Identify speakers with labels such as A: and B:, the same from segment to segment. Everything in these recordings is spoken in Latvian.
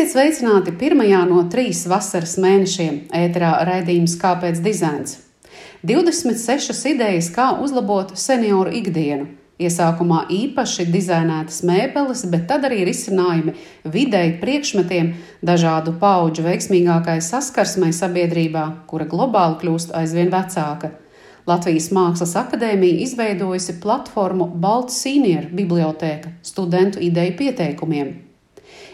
A: Esiet sveicināti pirmajā no trīs vasaras mēnešiem ēterā raidījums Kāpēc dizains? 26 idejas, kā uzlabot senioru ikdienu. Iesākumā īpaši dizainētas mēbeles, bet tad arī risinājumi videi priekšmetiem, dažādu pauģu veiksmīgākai saskarsmai sabiedrībā, kura globāli kļūst aizvien vecāka. Latvijas Mākslas akadēmija izveidojusi platformu Balts Senior bibliotēka studentu ideju pieteikumiem.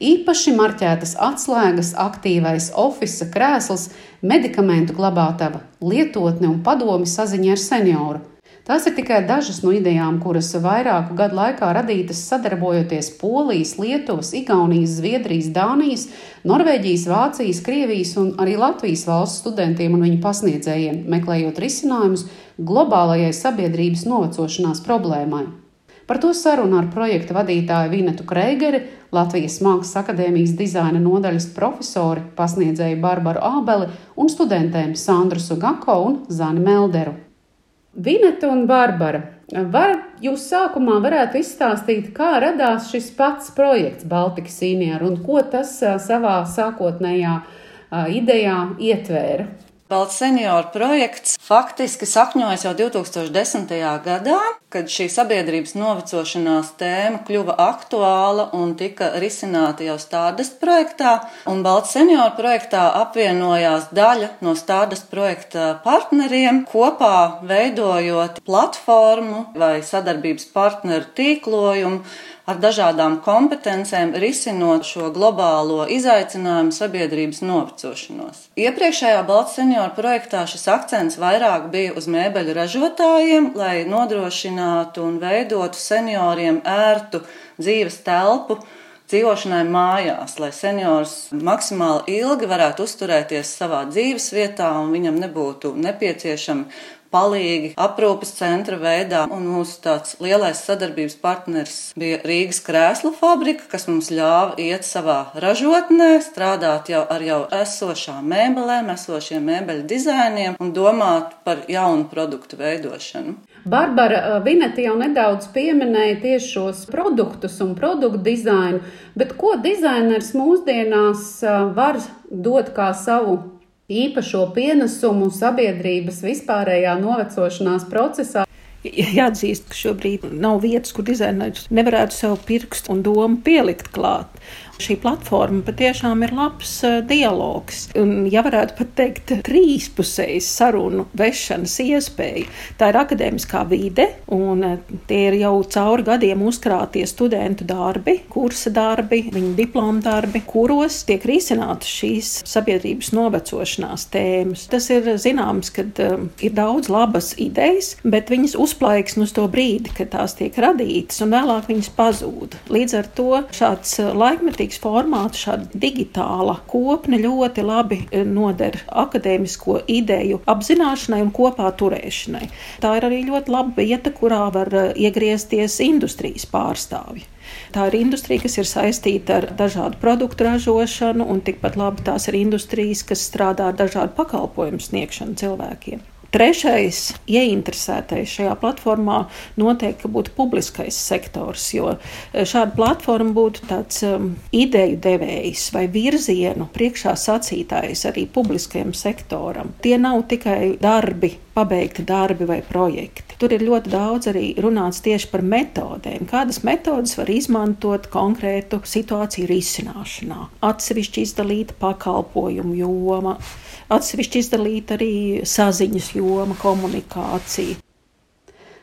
A: Īpaši marķētas atslēgas, aktīvais oficiāls krēsls, medikamentu glabātava, lietotne un padomi saziņa ar senioru. Tās ir tikai dažas no idejām, kuras vairāku gadu laikā radītas sadarbojoties Polijas, Lietuvas, Igaunijas, Zviedrijas, Dānijas, Norvēģijas, Vācijas, Krievijas un arī Latvijas valsts studentiem un viņu pasniedzējiem, meklējot risinājumus globālajai sabiedrības novecošanās problēmai. Par to sarunu ar projekta vadītāju Vinetu Kreigeri, Latvijas Mākslas akadēmijas dizaina nodaļas profesori, pasniedzēju Barbaru Ābeli un studentēm Sandru Sugako un Zani Melderu. Vineta un Barbara, var jūs sākumā varētu izstāstīt, kā radās šis pats projekts Baltika Sīnijā un ko tas savā sākotnējā idejā ietvēra?
B: Balts senioru projekts faktiski sakņojas jau 2010. gadā, kad šī sabiedrības novecošanās tēma kļuva aktuāla un tika risināta jau stādas projektā. Un Balts senioru projektā apvienojās daļa no stādas projekta partneriem, kopā veidojot platformu vai sadarbības partneru tīklojumu ar dažādām kompetencēm risinot šo globālo izaicinājumu sabiedrības novecošanos. Iepriekšējā Balts senioru projektā šis akcents vairāk bija uz mēbeļu ražotājiem, lai nodrošinātu un veidotu senioriem ērtu dzīves telpu, dzīvošanai mājās, lai seniors maksimāli ilgi varētu uzturēties savā dzīves vietā un viņam nebūtu nepieciešami palīgi aprūpes centra veidā. Un mūsu tāds lielais sadarbības partneris bija Rīgas krēslu fabrika, kas mums ļāva iet savā ražotnē, strādāt jau ar jau esošām mēbelēm, esošiem mēbeļu dizainiem un domāt par jaunu produktu veidošanu.
A: Barbara Vineta jau nedaudz pieminēja tieši šos produktus un produktu dizainu, bet ko dizainers mūsdienās var dot kā savu īpašo pienesumu sabiedrības vispārējā novecošanās procesā.
C: Jāatzīst, ka šobrīd nav vietas, kur dizainers nevarētu savu pirkstu un domu pielikt klāt. Šī platforma patiešām ir labs uh, dialogs. Un, ja varētu pat teikt, trīspusējas sarunu vešanas iespēja. Tā ir akadēmiskā vide, un uh, tie ir jau cauri gadiem uzkrātie studentu darbi, kursa darbi, viņu diplomu darbi, kuros tiek risinātas šīs sabiedrības novecošanās tēmas. Tas ir zināms, ka uh, ir daudz labas idejas, bet viņas uzplaiksni uz to brīdi, kad tās tiek radītas, un vēlāk viņas pazūd. Līdz ar to šāds laikmetīgs līdzīgs formāts, šāda digitāla kopne ļoti labi e, noder akadēmisko ideju apzināšanai un kopā turēšanai. Tā ir arī ļoti laba vieta, kurā var e, iegriezties industrijas pārstāvji. Tā ir industrija, kas ir saistīta ar dažādu produktu ražošanu, un tikpat labi tās ir industrijas, kas strādā ar dažādu pakalpojumu sniegšanu cilvēkiem. Trešais ieinteresētais šajā platformā noteikti būtu publiskais sektors, jo eh, šāda platforma būtu tāds um, ideju devējs vai virzienu priekšā sacītājs arī publiskajam sektoram. Tie nav tikai darbi, pabeigti darbi vai projekti. Tur ir ļoti daudz arī runāts tieši par metodēm, kādas metodas var izmantot konkrētu situāciju risināšanā. Atsevišķi izdalīta pakalpojumu joma atsevišķi izdalīta arī saziņas joma, komunikācija.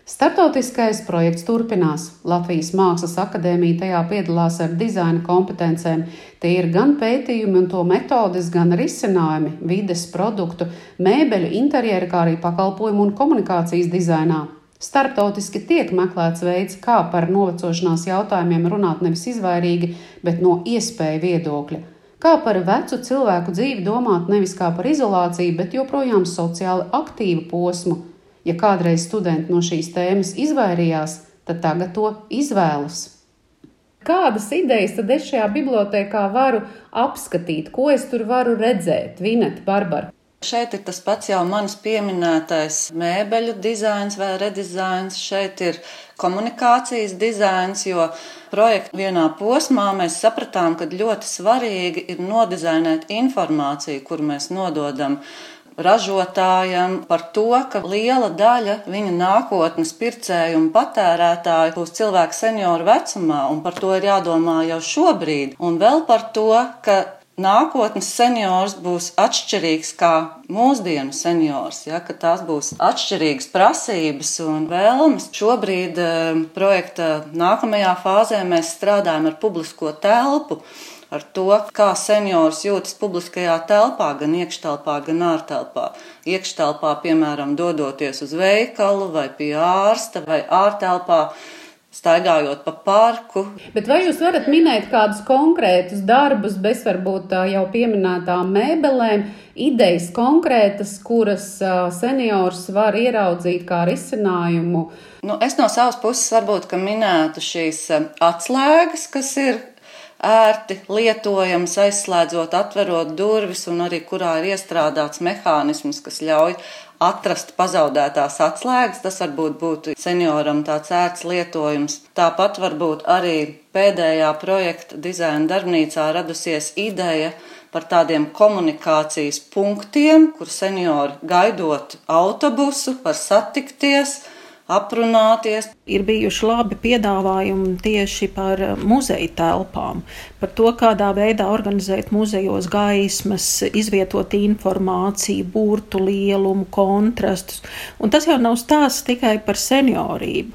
A: Startautiskais projekts turpinās. Latvijas Mākslas akadēmija tajā piedalās ar dizaina kompetencēm. Tie ir gan pētījumi un to metodes, gan risinājumi vides, produktu, mēbeļu, interjera, kā arī pakalpojumu un komunikācijas dizainā. Startautiski tiek meklēts veids, kā par novecošanās jautājumiem runāt nevis izvairīgi, bet no iespēju viedokļa. Kā par vecu cilvēku dzīvi domāt nevis kā par izolāciju, bet joprojām sociāli aktīvu posmu. Ja kādreiz studenti no šīs tēmas izvairījās, tad tagad to izvēlas. Kādas idejas tad es šajā bibliotekā varu apskatīt, ko es tur varu redzēt? Vinet, Barbara.
B: Šeit ir tas pats jau manis pieminētais mēbeļu dizains vai redizains. Šeit ir komunikācijas dizains, jo projekta vienā posmā mēs sapratām, ka ļoti svarīgi ir nodizainēt informāciju, kur mēs nododam ražotājam par to, ka liela daļa viņa nākotnes pircēju un patērētāju būs cilvēki senioru vecumā, un par to ir jādomā jau šobrīd. Un vēl par to, ka nākotnes seniors būs atšķirīgs kā mūsdienu seniors, ja, ka tās būs atšķirīgas prasības un vēlmes. Šobrīd eh, projekta nākamajā fāzē mēs strādājam ar publisko telpu ar to, kā seniors jūtas publiskajā telpā, gan iekštelpā, gan ārtelpā. Iekštelpā, piemēram, dodoties uz veikalu vai pie ārsta vai ārtelpā. Staigājot pa parku.
A: Bet vai jūs varat minēt kādus konkrētus darbus, bez varbūt jau pieminētām mēbelēm, idejas konkrētas, kuras seniors var ieraudzīt kā risinājumu?
B: Nu, es no savas puses varbūt minētu šīs atslēgas, kas ir ērti lietojams, aizslēdzot, atverot durvis, un arī kurā ir iestrādāts mehānisms, kas ļauj atrast pazaudētās atslēgas. Tas varbūt būtu senioram tāds ērts lietojums. Tāpat varbūt arī pēdējā projekta dizaina darbnīcā radusies ideja par tādiem komunikācijas punktiem, kur seniori gaidot autobusu, var satikties aprunāties.
C: Ir bijuši labi piedāvājumi tieši par eh, muzeja telpām, par to, kādā veidā organizēt muzejos gaismas, izvietot informāciju, burtu lielumu, kontrastus. Un tas jau nav stāsts tikai par seniorību,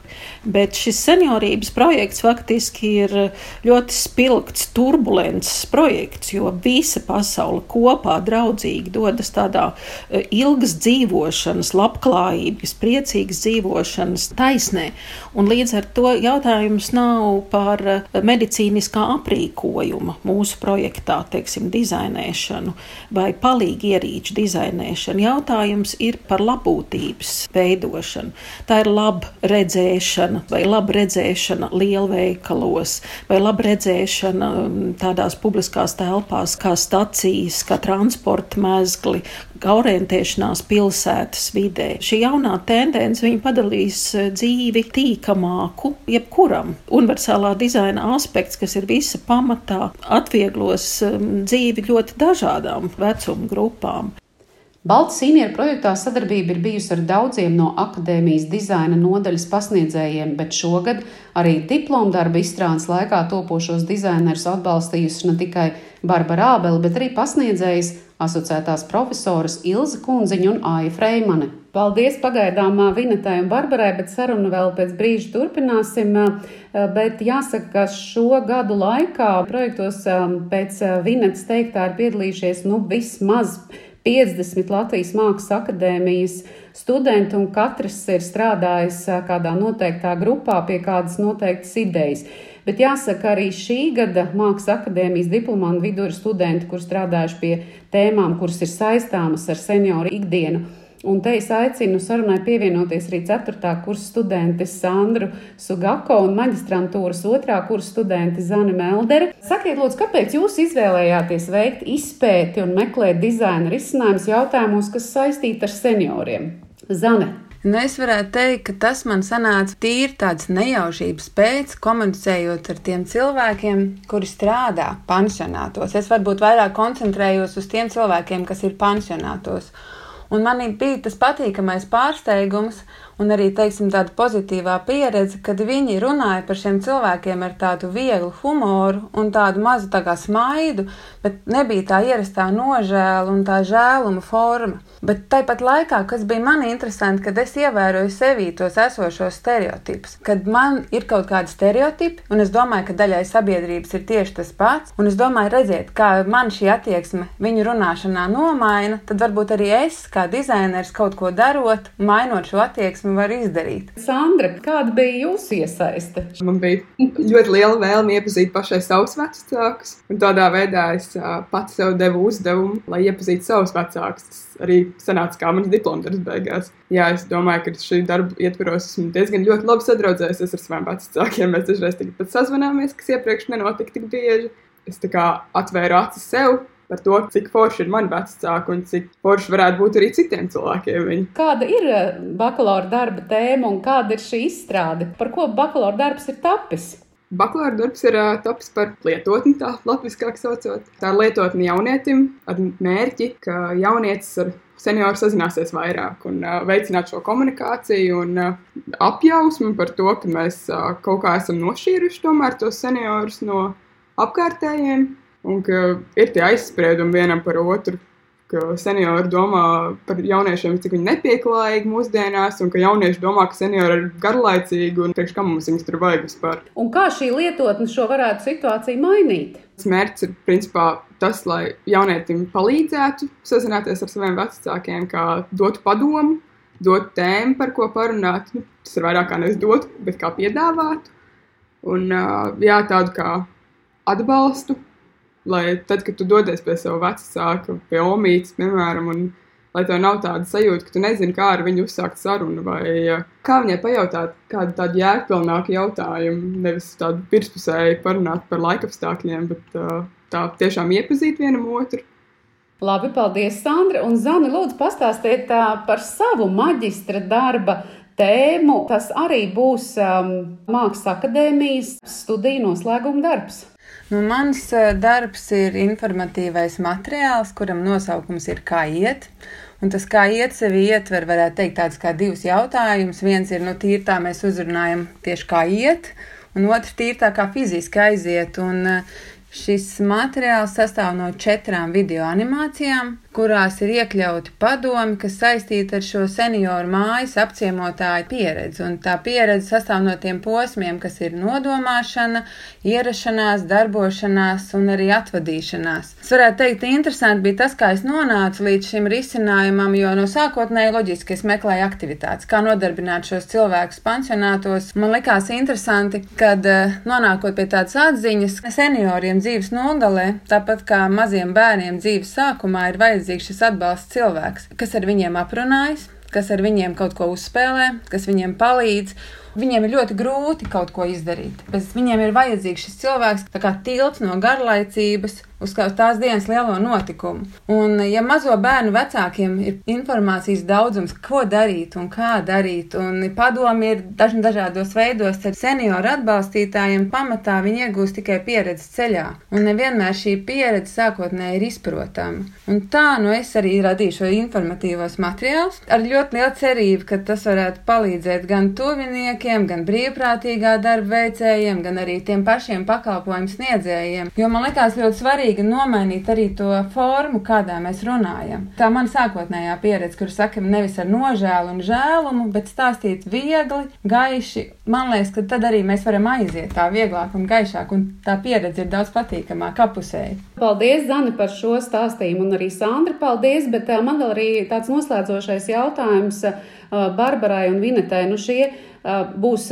C: bet šis seniorības projekts faktiski ir ļoti spilgts, turbulents projekts, jo visa pasaule kopā draudzīgi dodas tādā eh, ilgas dzīvošanas, labklājības, priecīgas dzīvošanas taisnē. Un līdz ar to jautājums nav par eh, medicīniskā aprīkojuma mūsu projektā, teiksim, dizainēšanu vai palīgi ierīču dizainēšanu. Jautājums ir par labūtības veidošanu. Tā ir laba redzēšana vai laba redzēšana lielveikalos vai laba redzēšana mm, tādās publiskās telpās kā stacijas, kā transporta mezgli, kā orientēšanās pilsētas vidē. Šī jaunā tendence padalīs eh, dzīvi tīkamāku jebkuram. Universālā dizaina aspekts, kas ir visa pamatā, atvieglos ehm, dzīvi ļoti dažādām vecuma grupām.
A: Baltas sīnieru projektā sadarbība ir bijusi ar daudziem no akadēmijas dizaina nodaļas pasniedzējiem, bet šogad arī diplomdarba izstrādes laikā topošos dizainerus atbalstījusi ne tikai Barbara Ābele, bet arī pasniedzējas asociētās profesoras Ilza Kunziņa un Aija Freimane. Paldies pagaidām Vinetai un Barbarai, bet sarunu vēl pēc brīža turpināsim. Bet jāsaka, ka šo gadu laikā projektos pēc Vinetas teiktā ir piedalījušies nu, vismaz 50 Latvijas Mākslas akadēmijas studenti, un katrs ir strādājis kādā noteiktā grupā pie kādas noteiktas idejas. Bet jāsaka, arī šī gada Mākslas akadēmijas diplomantu vidū ir studenti, kur strādājuši pie tēmām, kuras ir saistāmas ar senioru ikdienu. Un te es aicinu sarunai pievienoties arī 4. kursa studenti Sandru Sugako un maģistrantūras 2. kursa studenti Zani Meldere. Sakiet, lūdzu, kāpēc jūs izvēlējāties veikt izpēti un meklēt dizaina risinājumus jautājumos, kas saistīti ar senioriem? Zane.
D: Nu, es varētu teikt, ka tas man sanāca tīri tāds nejaušības pēc, komunicējot ar tiem cilvēkiem, kuri strādā pansionātos. Es varbūt vairāk koncentrējos uz tiem cilvēkiem, kas ir pansionātos. Un man bija tas patīkamais pārsteigums, un arī teiksim, tāda pozitīvā pieredze, kad viņi runāja par šiem cilvēkiem ar tādu vieglu humoru un tādu mazu tā kā smaidu, bet nebija tā ierastā nožēla un tā žēluma forma. Bet tāpat laikā, kas bija man interesanti, kad es ievēroju sevī tos esošos stereotipus, kad man ir kaut kādi stereotipi, un es domāju, ka daļai sabiedrības ir tieši tas pats, un es domāju, redziet, kā man šī attieksme viņu runāšanā nomaina, tad varbūt arī es, kā dizainers, kaut ko darot, mainot šo attieksmi attieksmi var izdarīt.
A: Sandra, kāda bija jūsu iesaiste?
E: Man bija ļoti liela vēlme iepazīt pašai savus vecākus, un tādā veidā es pats sev devu uzdevumu, lai iepazītu savus vecākus. Tas arī sanāca kā mans diplomdarbs beigās. Jā, es domāju, ka šī darba ietvaros esmu diezgan ļoti labi sadraudzējies ar saviem vecākiem. Mēs dažreiz pat sazvanāmies, kas iepriekš nenotika tik bieži. Es tā kā atvēru acis sev, par to, cik forši ir mani vecāki un cik forši varētu būt arī citiem cilvēkiem. Viņi.
A: Kāda ir eh, bakalaura darba tēma un kāda ir šī izstrāde? Par ko bakalaura darbs ir tapis?
E: Bakalaura darbs ir uh, tapis par lietotni, tā latviskāk saucot. Tā ir lietotne jaunietim ar mērķi, ka jaunietis ar senioru sazināsies vairāk un uh, veicināt šo komunikāciju un uh, apjausmu par to, ka mēs uh, kaut kā esam nošķīruši tomēr tos seniorus no apkārtējiem un ka ir tie aizspriedumi vienam par otru. Ka seniori domā par jauniešiem, cik viņi nepieklājīgi mūsdienās, un ka jaunieši domā, ka seniori ir garlaicīgi un priekš kam mums viņus tur vajag vispār.
A: Un kā šī lietotne šo varētu situāciju mainīt?
E: Mērķis ir principā tas, lai jaunietim palīdzētu sazināties ar saviem vecākiem, kā dotu padomu, dotu tēmu, par ko parunāt. Nu, tas ir vairāk kā nevis dot, bet kā piedāvāt. Un jā, tādu kā atbalstu lai tad, kad tu dodies pie sava vecāka, pie omītes, piemēram, un lai tev nav tāda sajūta, ka tu nezini, kā ar viņu uzsākt sarunu, vai kā viņai pajautāt kādu tādu jēgpilnāku jautājumu, nevis tādu pirmspusēju parunāt par laikapstākļiem, bet tā tiešām iepazīt vienam otru.
A: Labi, paldies, Sandra. Un Zani, lūdzu, pastāstiet par savu maģistra darba tēmu. Tas arī būs um, Mākslas akadēmijas studiju noslēguma darbs.
D: Nu, mans darbs ir informatīvais materiāls, kuram nosaukums ir Kā iet. Un tas, kā iet sevi ietver, varētu teikt, tāds kā divus jautājumus. Viens ir, nu, tīri tā mēs uzrunājam tieši kā iet, un otrs tīri tā kā fiziski aiziet. Un šis materiāls sastāv no četrām video animācijām, kurās ir iekļauti padomi, kas saistīti ar šo senioru mājas apciemotāju pieredzi. Un tā pieredze sastāv no tiem posmiem, kas ir nodomāšana, ierašanās, darbošanās un arī atvadīšanās. Es varētu teikt, interesanti bija tas, kā es nonācu līdz šim risinājumam, jo no sākotnēji loģiski es meklēju aktivitātes, kā nodarbināt šos cilvēkus pansionātos. Man likās interesanti, kad eh, nonākot pie tādas atziņas, senioriem dzīves nogalē, tāpat kā maziem bērniem dzīves sākumā, ir vajadzīgs šis atbalsts cilvēks, kas ar viņiem aprunājas, kas ar viņiem kaut ko uzspēlē, kas viņiem palīdz Viņiem ir ļoti grūti kaut ko izdarīt. Bez viņiem ir vajadzīgs šis cilvēks, kā tilts no garlaicības uz tās dienas lielo notikumu. Un, ja mazo bērnu vecākiem ir informācijas daudzums, ko darīt un kā darīt, un padomi ir dažni dažādos veidos, tad senioru atbalstītājiem pamatā viņi iegūst tikai pieredzi ceļā. Un nevienmēr šī pieredze sākotnēji ir izprotama. Un tā nu es arī radīju šo informatīvos materiālus ar ļoti lielu cerību, ka tas varētu palīdzēt gan tuviniekiem, darbiniekiem, gan brīvprātīgā darba veicējiem, gan arī tiem pašiem pakalpojumu sniedzējiem. Jo man liekas ļoti svarīgi nomainīt arī to formu, kādā mēs runājam. Tā man sākotnējā pieredze, kur sakam nevis ar nožēlu un žēlumu, bet stāstīt viegli, gaiši. Man liekas, ka tad arī mēs varam aiziet tā vieglāk un gaišāk, un tā pieredze ir daudz patīkamāk apusēji.
A: Paldies, Zani, par šo stāstījumu, un arī Sandra, paldies, bet man vēl arī tāds noslēdzošais jautājums Barbarai un Vinetai. Nu šie būs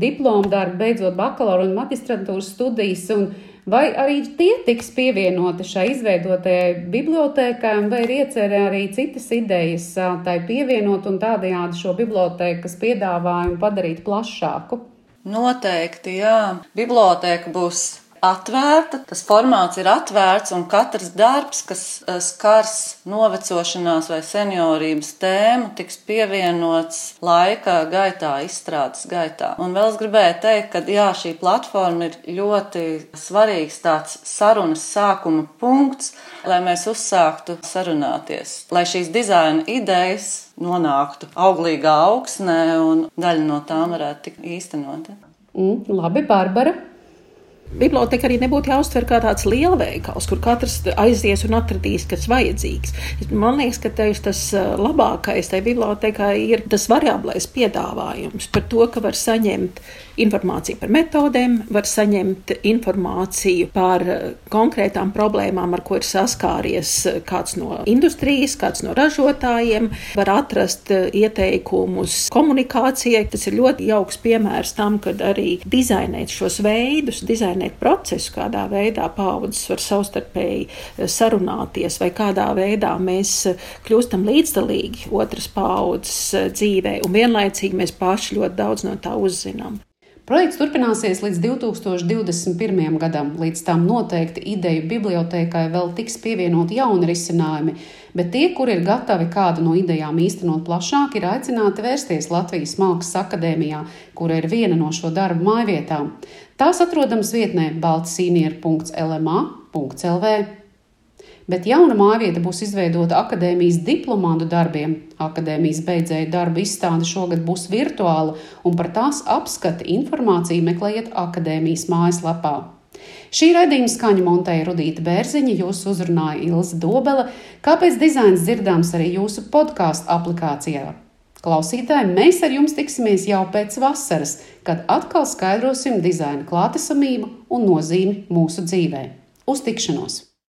A: diploma darbi, beidzot bakalaura un magistrantūras studijas. Un vai arī tie tiks pievienoti šai izveidotajai bibliotekai, vai ir iecerē arī citas idejas tai pievienot un tādējādi šo bibliotekas piedāvājumu padarīt plašāku?
B: Noteikti, jā. Biblioteka būs atvērta, tas formāts ir atvērts, un katrs darbs, kas eh, skars novecošanās vai seniorības tēmu, tiks pievienots laika gaitā, izstrādes gaitā. Un vēl es gribēju teikt, ka jā, šī platforma ir ļoti svarīgs tāds sarunas sākuma punkts, lai mēs uzsāktu sarunāties, lai šīs dizaina idejas nonāktu auglīgā augsnē un daļa no tām varētu tikt īstenota.
A: Mm, labi, Barbara.
C: Biblioteka arī nebūtu jāuztver kā tāds lielveikals, kur katrs aizies un atradīs, kas vajadzīgs. Man liekas, ka tas uh, labākais tajā bibliotekā ir tas variablais piedāvājums par to, ka var saņemt informāciju par metodēm, var saņemt informāciju par uh, konkrētām problēmām, ar ko ir saskāries uh, kāds no industrijas, kāds no ražotājiem, var atrast ieteikumus komunikācijai. Tas ir ļoti jauks piemērs tam, kad arī dizainēt šos veidus, dizainēt definēt procesu, kādā veidā paudzes var savstarpēji eh, sarunāties, vai kādā veidā mēs eh, kļūstam līdzdalīgi otras paudzes eh, dzīvē, un vienlaicīgi mēs paši ļoti daudz no tā uzzinām.
A: Projekts turpināsies līdz 2021. gadam. Līdz tam noteikti ideju bibliotekai vēl tiks pievienot jauni risinājumi, bet tie, kuri ir gatavi kādu no idejām īstenot plašāk, ir aicināti vērsties Latvijas Mākslas akadēmijā, kura ir viena no šo darbu mājvietām. Tās atrodams vietnē baltsīnieri.lma.lv bet jauna mājvieta būs izveidota akadēmijas diplomantu darbiem. Akadēmijas beidzēju darbu izstāde šogad būs virtuāla, un par tās apskati informāciju meklējiet akadēmijas mājaslapā. Šī raidījuma skaņa montēja Rudīta Bērziņa, jūs uzrunāja Ilza Dobela, kāpēc dizains dzirdams arī jūsu podkāstu aplikācijā. Klausītāji, mēs ar jums tiksimies jau pēc vasaras, kad atkal skaidrosim dizaina klātesamību un nozīmi mūsu dzīvē. Uz tikšanos!